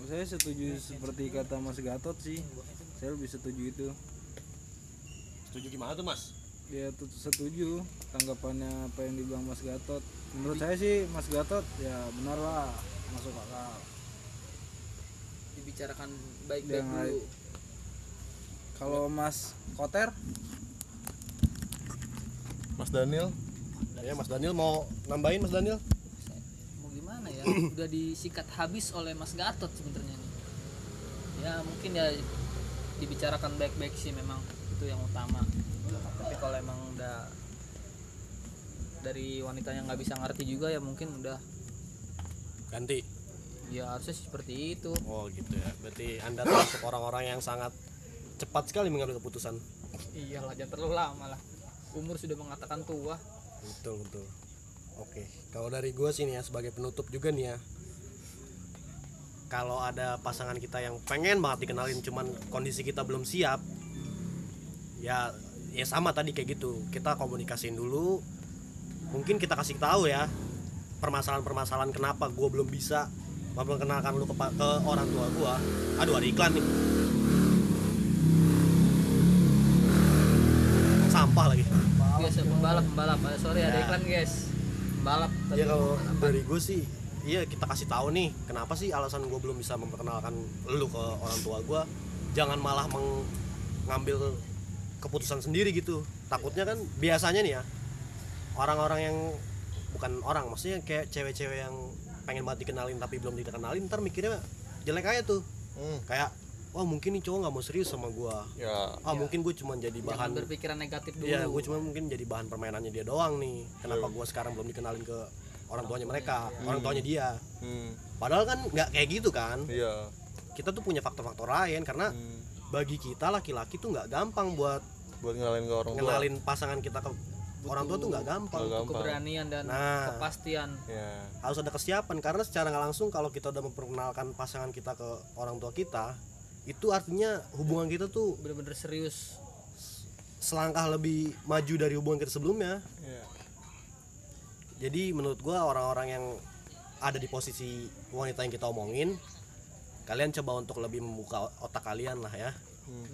Speaker 6: Saya setuju seperti kata Mas Gatot sih. Saya lebih setuju itu.
Speaker 1: Setuju gimana tuh Mas?
Speaker 6: Ya setuju tanggapannya apa yang dibilang Mas Gatot. Menurut saya sih Mas Gatot ya benar lah masuk akal.
Speaker 3: Dibicarakan baik-baik dulu.
Speaker 6: Kalau Mas Koter?
Speaker 2: Mas Daniel?
Speaker 1: Ya Mas Daniel mau nambahin Mas Daniel?
Speaker 3: Mau gimana ya? Udah disikat habis oleh Mas Gatot sebenarnya nih. Ya mungkin ya dibicarakan baik-baik sih memang. Itu yang utama. Tapi kalau emang udah dari wanita yang nggak bisa ngerti juga ya mungkin udah.
Speaker 1: Ganti?
Speaker 3: Ya harusnya seperti itu.
Speaker 1: Oh gitu ya. Berarti anda termasuk orang-orang yang sangat cepat sekali mengambil keputusan.
Speaker 3: Iyalah jangan terlalu lama lah. Umur sudah mengatakan tua.
Speaker 1: Betul betul. Oke kalau dari gue sih nih ya sebagai penutup juga nih ya kalau ada pasangan kita yang pengen banget dikenalin cuman kondisi kita belum siap ya ya sama tadi kayak gitu. Kita komunikasiin dulu. Mungkin kita kasih tahu ya permasalahan-permasalahan kenapa gue belum bisa memperkenalkan lu ke, ke orang tua gue aduh ada iklan nih
Speaker 3: biasa pembalap pembalap. Ah, sorry ada
Speaker 1: Ya.
Speaker 3: iklan guys. Balap tadi
Speaker 1: ya kalau
Speaker 3: apa?
Speaker 1: dari gue sih iya kita kasih tahu nih kenapa sih alasan gue belum bisa memperkenalkan lu ke orang tua gue jangan malah mengambil keputusan sendiri gitu. Takutnya kan biasanya nih ya orang-orang yang bukan orang maksudnya kayak cewek-cewek yang pengen banget dikenalin tapi belum dikenalin ntar mikirnya jelek aja tuh.
Speaker 2: Hmm,
Speaker 1: kayak wah mungkin nih cowok nggak mau serius sama gue
Speaker 2: ya.
Speaker 1: Ah mungkin gue cuma jadi
Speaker 3: jangan
Speaker 1: bahan
Speaker 3: berpikiran negatif dulu.
Speaker 1: Iya, gue cuma mungkin jadi bahan permainannya dia doang nih. Kenapa gue sekarang belum dikenalin ke orang tuanya mereka, orang tuanya dia.
Speaker 2: hmm,
Speaker 1: Padahal kan nggak kayak gitu kan.
Speaker 2: iya.
Speaker 1: Kita tuh punya faktor-faktor lain karena
Speaker 2: hmm,
Speaker 1: bagi kita laki-laki tuh nggak gampang buat
Speaker 2: buat ngenalin ke orang tua.
Speaker 1: ngenalin pasangan kita ke orang tua tuh nggak gampang.
Speaker 2: Gampang.
Speaker 3: Keberanian dan
Speaker 1: Nah.
Speaker 3: kepastian.
Speaker 2: Ya
Speaker 1: Harus ada kesiapan karena secara nggak langsung kalau kita udah memperkenalkan pasangan kita ke orang tua kita, itu artinya hubungan kita tuh
Speaker 3: bener-bener serius
Speaker 1: selangkah lebih maju dari hubungan kita sebelumnya.
Speaker 2: ya
Speaker 1: Jadi menurut gua orang-orang yang ada di posisi wanita yang kita omongin, kalian coba untuk lebih membuka otak kalian lah ya.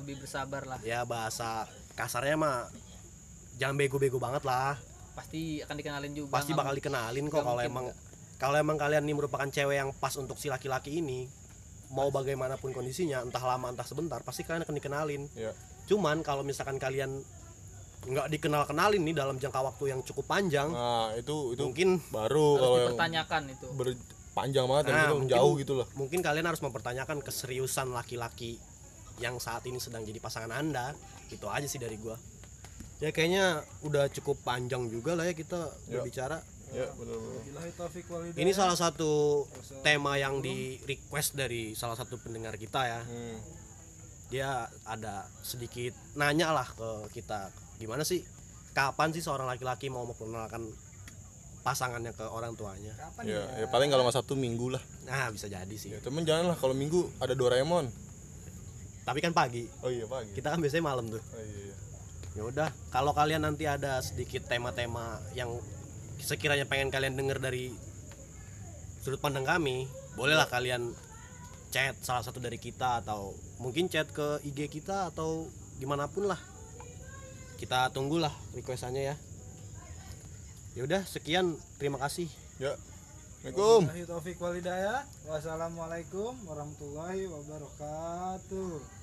Speaker 3: lebih bersabar lah
Speaker 1: Ya bahasa kasarnya mah jangan bego-bego banget lah.
Speaker 3: pasti akan dikenalin juga
Speaker 1: Pasti bakal dikenalin kok kalau emang kalau emang kalian ini merupakan cewek yang pas untuk si laki-laki ini. Mau bagaimanapun kondisinya, entah lama entah sebentar, pasti kalian akan dikenalin.
Speaker 2: ya
Speaker 1: Cuman kalau misalkan kalian nggak dikenal-kenalin nih dalam jangka waktu yang cukup panjang,
Speaker 2: nah itu itu
Speaker 1: mungkin
Speaker 2: baru
Speaker 3: harus
Speaker 2: kalau yang
Speaker 3: dipertanyakan itu.
Speaker 2: berpanjang banget dan
Speaker 1: Nah,
Speaker 2: itu
Speaker 1: mungkin-
Speaker 2: jauh gitu loh.
Speaker 1: mungkin kalian harus mempertanyakan keseriusan laki-laki yang saat ini sedang jadi pasangan anda. Itu aja sih dari gua. Ya kayaknya udah cukup panjang juga lah ya kita
Speaker 2: Ya.
Speaker 1: berbicara
Speaker 2: ya
Speaker 6: hidayah.
Speaker 1: ini salah satu tema yang di request dari salah satu pendengar kita ya.
Speaker 2: Hmm.
Speaker 1: dia ada sedikit nanya lah ke kita. Gimana sih? Kapan sih seorang laki-laki mau memperkenalkan pasangannya ke orang tuanya?
Speaker 6: Kapan
Speaker 2: ya, ya? paling kalau nggak satu minggu lah.
Speaker 1: Nah bisa jadi sih.
Speaker 2: Ya temen jangan lah kalau minggu ada Doraemon.
Speaker 1: Tapi kan pagi.
Speaker 2: Oh iya pagi.
Speaker 1: Kita kan biasanya malam tuh.
Speaker 2: Oh iya, iya.
Speaker 1: ya udah kalau kalian nanti ada sedikit tema-tema yang sekiranya pengen kalian denger dari sudut pandang kami bolehlah kalian chat salah satu dari kita atau mungkin chat ke IG kita atau di mana pun lah. Kita tunggulah requestannya ya. Ya udah sekian. Terima kasih.
Speaker 2: Ya. Assalamualaikum.
Speaker 6: Wassalamualaikum warahmatullahi wabarakatuh.